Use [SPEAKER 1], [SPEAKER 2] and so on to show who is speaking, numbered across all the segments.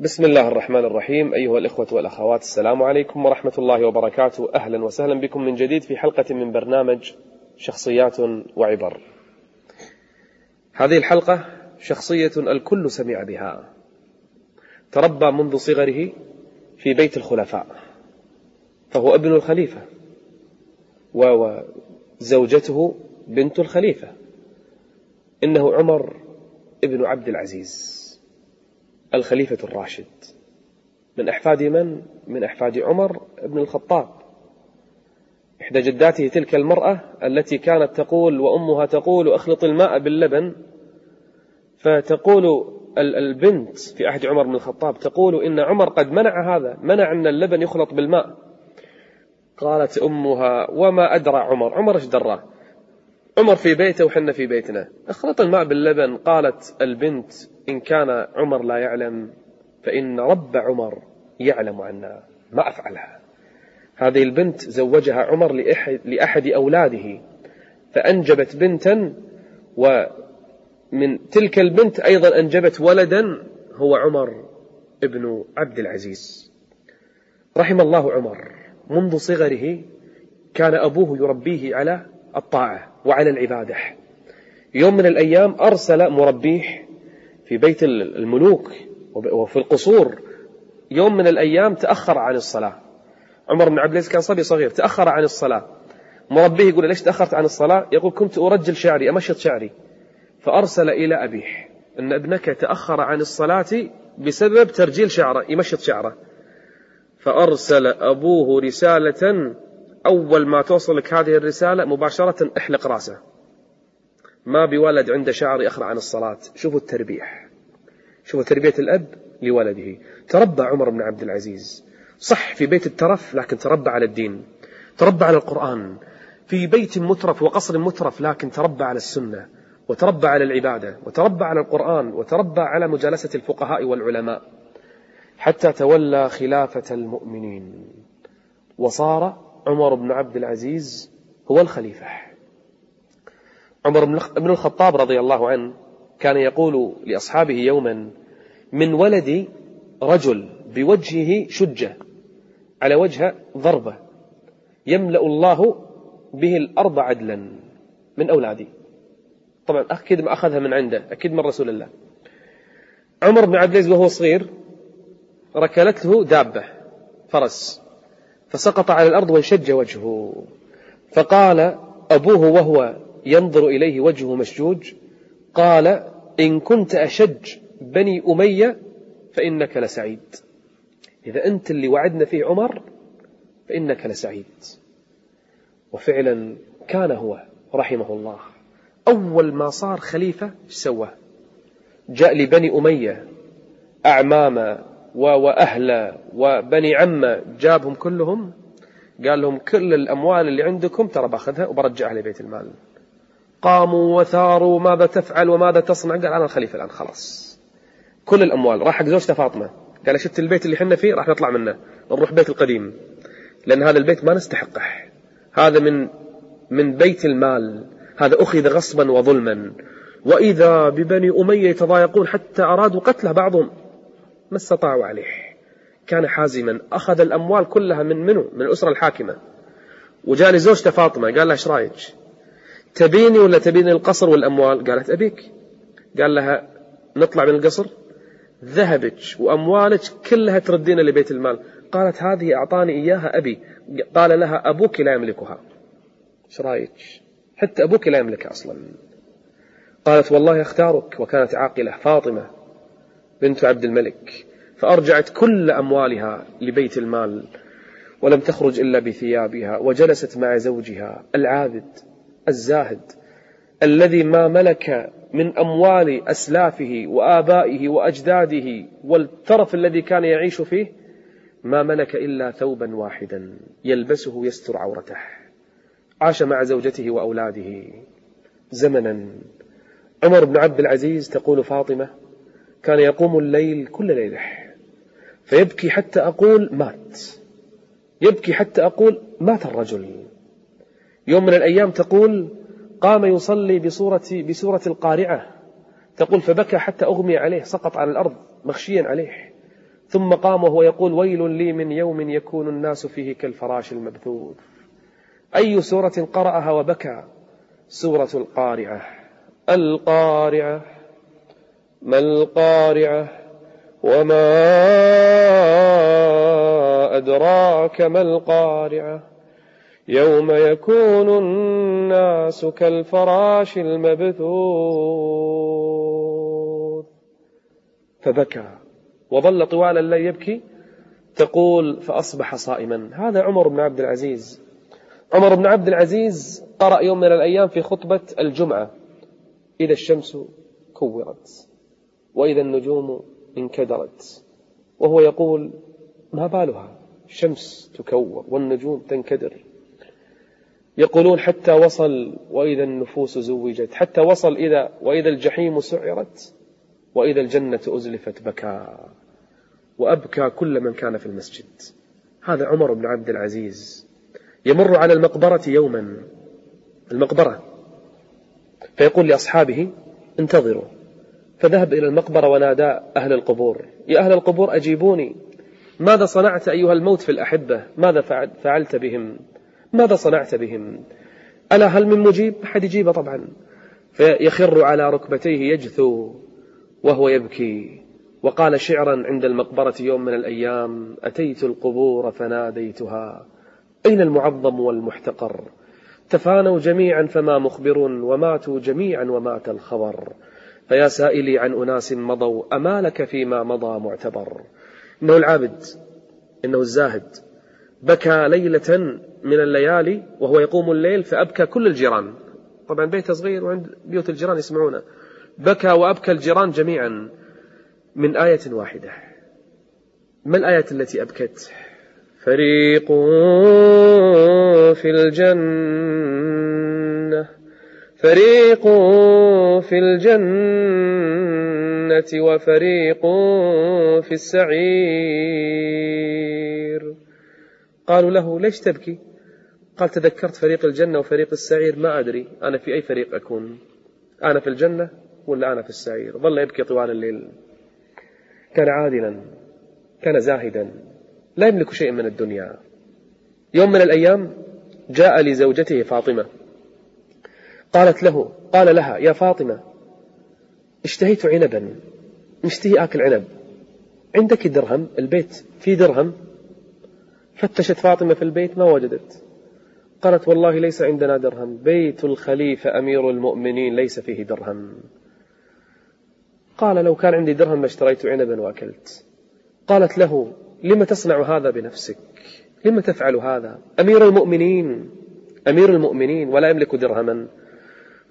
[SPEAKER 1] بسم الله الرحمن الرحيم. أيها الإخوة والأخوات السلام عليكم ورحمة الله وبركاته. أهلا وسهلا بكم من جديد في حلقة من برنامج شخصيات وعبر. هذه الحلقة شخصية الكل سمع بها. تربى منذ صغره في بيت الخلفاء فهو ابن الخليفة وزوجته بنت الخليفة إنه عمر ابن عبد العزيز. الخليفة الراشد. من أحفاد من؟ من أحفاد عمر بن الخطاب. إحدى جداته تلك المرأة التي كانت تقول وأمها تقول أخلط الماء باللبن. فتقول البنت في عهد عمر بن الخطاب تقول إن عمر قد منع هذا منع أن اللبن يخلط بالماء. قالت أمها وما أدرى عمر؟ عمر إيش دراه؟ عمر في بيته وحنا في بيتنا. أخلط الماء باللبن قالت البنت إن كان عمر لا يعلم فإن رب عمر يعلم عنا ما أفعلها. هذه البنت زوجها عمر لأحد, لأحد أولاده فأنجبت بنتا ومن تلك البنت أيضا أنجبت ولدا هو عمر ابن عبد العزيز. رحم الله عمر. منذ صغره كان أبوه يربيه على الطاعة وعلى العبادة. يوم من الأيام أرسل مربيه في بيت الملوك وفي القصور. يوم من الأيام تأخر عن الصلاة. عمر بن عبد العزيز كان صبي صغير تأخر عن الصلاة. مربيه يقول ليش تأخرت عن الصلاة؟ يقول كنت أرجل شعري أمشط شعري. فأرسل إلى أبيه. أن ابنك تأخر عن الصلاة بسبب ترجيل شعره يمشط شعره. فأرسل أبوه رسالة أول ما توصلك هذه الرسالة مباشرة احلق رأسه. ما بولد عنده شعر يأخر عن الصلاة. شوفوا التربيح. شوفوا تربية الأب لولده. تربى عمر بن عبد العزيز. صح في بيت الترف لكن تربى على الدين. تربى على القرآن. في بيت مترف وقصر مترف لكن تربى على السنة. وتربى على العبادة. وتربى على القرآن. وتربى على مجالسة الفقهاء والعلماء. حتى تولى خلافة المؤمنين. وصار عمر بن عبد العزيز هو الخليفة. عمر بن الخطاب رضي الله عنه كان يقول لأصحابه يوما من ولدي رجل بوجهه شجة على وجه ضربة يملأ الله به الأرض عدلا من أولادي. طبعا أكيد ما أخذها من عنده أكيد من رسول الله. عمر بن عبد العزيز وهو صغير ركلته دابة فرس فسقط على الأرض وانشج وجهه. فقال أبوه وهو ينظر إليه وجهه مشجوج قال إن كنت أشج بني أمية فإنك لسعيد. إذا أنت اللي وعدنا فيه عمر فإنك لسعيد. وفعلا كان هو رحمه الله. أول ما صار خليفة سوى؟ جاء لبني أمية أعمام وأهل وبني عمه جابهم كلهم قال لهم كل الأموال اللي عندكم ترى باخذها وبرجعها لبيت المال. قاموا وثاروا ماذا تفعل وماذا تصنع. قال أنا الخليفة الآن خلاص. كل الأموال. راح حق زوجته فاطمة. قال شفت البيت اللي حنا فيه؟ راح نطلع منه. نروح بيت القديم. لأن هذا البيت ما نستحقه. هذا من من بيت المال. هذا أخذ غصبا وظلما. وإذا ببني أمية يتضايقون حتى أرادوا قتله بعضهم ما استطاعوا عليه. كان حازما. أخذ الأموال كلها من منه؟ من الأسرة الحاكمة. وجاء لزوجته فاطمة. قال لها إيش رأيك؟ تبيني ولا تبيني القصر والأموال؟ قالت أبيك. قال لها نطلع من القصر. ذهبك وأموالك كلها تردين لبيت المال. قالت هذه أعطاني إياها أبي. قال لها أبوك لا يملكها. إيش رأيك؟ حتى أبوك لا يملكها أصلا. قالت والله أختارك. وكانت عاقلة فاطمة بنت عبد الملك. فأرجعت كل أموالها لبيت المال. ولم تخرج إلا بثيابها. وجلست مع زوجها العابد. الزاهد الذي ما ملك من أموال أسلافه وآبائه وأجداده والترف الذي كان يعيش فيه ما ملك إلا ثوبا واحدا يلبسه يستر عورته. عاش مع زوجته وأولاده زمنا. عمر بن عبد العزيز تقول فاطمة كان يقوم الليل كل ليلة فيبكي حتى أقول مات. يبكي حتى أقول مات الرجل. يوم من الأيام تقول قام يصلي بصورة, بسورة القارعة. تقول فبكى حتى أغمي عليه سقط على الأرض مغشيا عليه. ثم قام وهو يقول ويل لي من يوم يكون الناس فيه كالفراش المبثوث. أي سورة قرأها وبكى؟ سورة القارعة. القارعة. ما القارعة؟ وما أدراك ما القارعة؟ يوم يكون الناس كالفراش المبثوث. فبكى وظل طوال الليل يبكي. تقول فأصبح صائما. هذا عمر بن عبد العزيز. عمر بن عبد العزيز قرأ يوم من الأيام في خطبة الجمعة. إذا الشمس كورت وإذا النجوم انكدرت. وهو يقول ما بالها؟ الشمس تكور والنجوم تنكدر. يقولون حتى وصل وإذا النفوس زوجت حتى وصل إذا وإذا الجحيم سعرت وإذا الجنة أزلفت بكى. وأبكى كل من كان في المسجد. هذا عمر بن عبد العزيز. يمر على المقبرة يوما. المقبرة. فيقول لأصحابه انتظروا. فذهب إلى المقبرة ونادى أهل القبور. يا أهل القبور أجيبوني. ماذا صنعت أيها الموت في الأحبة؟ ماذا فعلت بهم؟ ماذا صنعت بهم؟ ألا هل من مجيب؟ أحد يجيب طبعا. فيخر على ركبتيه يجثو وهو يبكي. وقال شعرا عند المقبرة يوم من الأيام أتيت القبور فناديتها. أين المعظم والمحتقر؟ تفانوا جميعا فما مخبر وماتوا جميعا ومات الخبر. فيا سائلي عن أناس مضوا أما لك فيما مضى معتبر؟ إنه العابد إنه الزاهد. بكى ليلة من الليالي وهو يقوم الليل فأبكى كل الجيران. طبعا بيته صغير وعند بيوت الجيران يسمعونه. بكى وأبكى الجيران جميعا من آية واحدة. ما الآية التي أبكت؟ فريق في الجنة فريق في الجنة وفريق في السعير. قالوا له ليش تبكي؟ قال تذكرت فريق الجنة وفريق السعير ما أدري أنا في أي فريق أكون. أنا في الجنة ولا أنا في السعير؟ ظل يبكي طوال الليل. كان عادلا كان زاهدا. لا يملك شيء من الدنيا. يوم من الأيام جاء لزوجته فاطمة. قالت له قال لها يا فاطمة اشتهيت عنبا. مشتهي آكل عنب. عندك درهم؟ البيت فيه درهم؟ فتشت فاطمة في البيت ما وجدت. قالت والله ليس عندنا درهم. بيت الخليفة أمير المؤمنين ليس فيه درهم. قال لو كان عندي درهم ما اشتريت عنبا وأكلت. قالت له لم تصنع هذا بنفسك؟ لم تفعل هذا؟ أمير المؤمنين أمير المؤمنين ولا يملك درهما.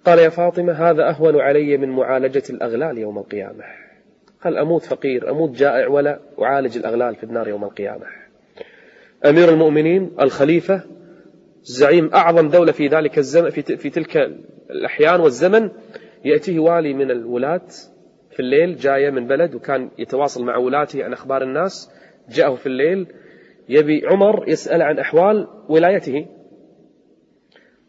[SPEAKER 1] قال يا فاطمة هذا أهون علي من معالجة الأغلال يوم القيامة. قال أموت فقير أموت جائع ولا أعالج الأغلال في النار يوم القيامة. أمير المؤمنين الخليفة زعيم أعظم دولة في ذلك الزمن في, في تلك الأحيان والزمن يأتيه والي من الولاة في الليل جاية من بلد وكان يتواصل مع ولاته عن أخبار الناس جاءه في الليل يبي عمر يسأل عن أحوال ولايته.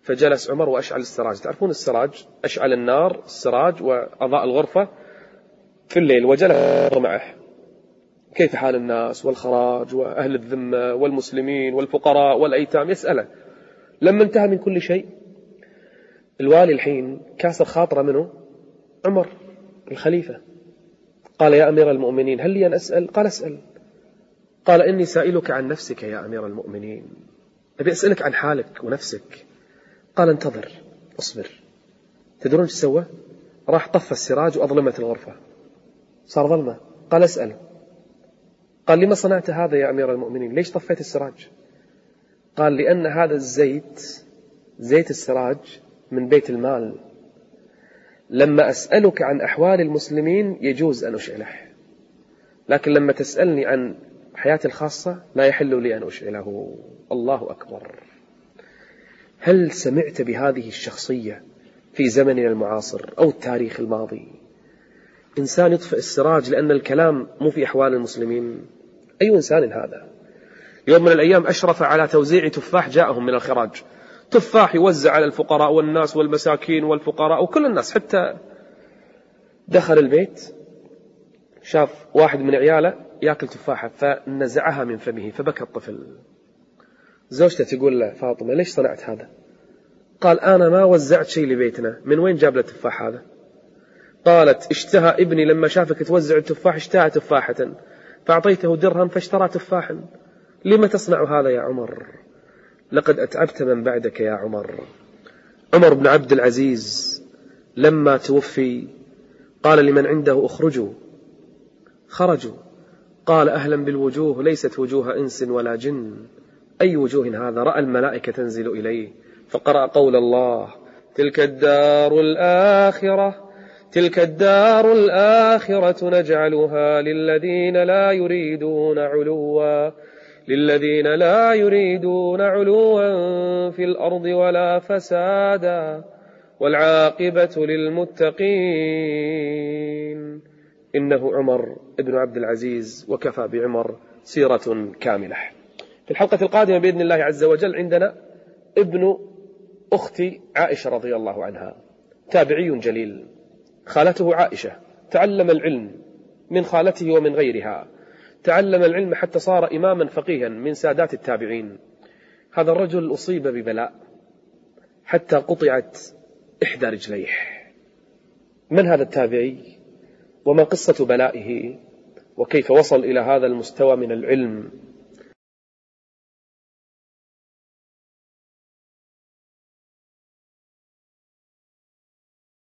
[SPEAKER 1] فجلس عمر وأشعل السراج. تعرفون السراج؟ أشعل النار السراج وأضاء الغرفة في الليل وجلس معه. كيف حال الناس والخراج وأهل الذمة والمسلمين والفقراء والأيتام؟ يسأله. لما انتهى من كل شيء الوالي الحين كاسر خاطره منه عمر الخليفة. قال يا أمير المؤمنين هل لي أن أسأل؟ قال أسأل. قال إني سائلك عن نفسك يا أمير المؤمنين. أبي أسألك عن حالك ونفسك. قال انتظر اصبر. تدرون إيش سوى؟ راح طفى السراج وأظلمت الغرفة. صار ظلمة. قال أسأل. قال لما صنعت هذا يا أمير المؤمنين؟ ليش طفيت السراج؟ قال لأن هذا الزيت زيت السراج من بيت المال. لما أسألك عن أحوال المسلمين يجوز أن أشعله. لكن لما تسألني عن حياتي الخاصة لا يحل لي أن أشعله. الله أكبر. هل سمعت بهذه الشخصية في زمننا المعاصر أو التاريخ الماضي؟ إنسان يطفئ السراج لأن الكلام مو في أحوال المسلمين. أي إنسان هذا؟ يوم من الأيام أشرف على توزيع تفاح جاءهم من الخراج. تفاح يوزع على الفقراء والناس والمساكين والفقراء وكل الناس. حتى دخل البيت شاف واحد من عياله ياكل تفاحة فنزعها من فمه فبكى الطفل. زوجته تقول له فاطمة ليش صنعت هذا؟ قال أنا ما وزعت شيء لبيتنا. من وين جاب له التفاح هذا؟ قالت اشتهى ابني لما شافك توزع التفاح اشتهى تفاحة. فأعطيته درهم فاشترى تفاحا. لم تصنع هذا يا عمر؟ لقد أتعبت من بعدك يا عمر. عمر بن عبد العزيز لما توفي قال لمن عنده اخرجوا. خرجوا. قال أهلا بالوجوه ليست وجوه إنس ولا جن. أي وجوه هذا؟ رأى الملائكة تنزل إليه فقرأ قول الله تلك الدار الآخرة تلك الدار الآخرة نجعلها للذين لا يريدون علوا. للذين لا يريدون علوا في الأرض ولا فسادا والعاقبة للمتقين. إنه عمر بن عبد العزيز وكفى بعمر سيرة كاملة. في الحلقة القادمة بإذن الله عز وجل عندنا ابن أخت عائشة رضي الله عنها تابعي جليل. خالته عائشة تعلم العلم من خالته ومن غيرها. تعلم العلم حتى صار إماما فقيها من سادات التابعين. هذا الرجل أصيب ببلاء حتى قطعت إحدى رجليه. من هذا التابعي؟ وما قصة بلائه؟ وكيف وصل إلى هذا المستوى من العلم؟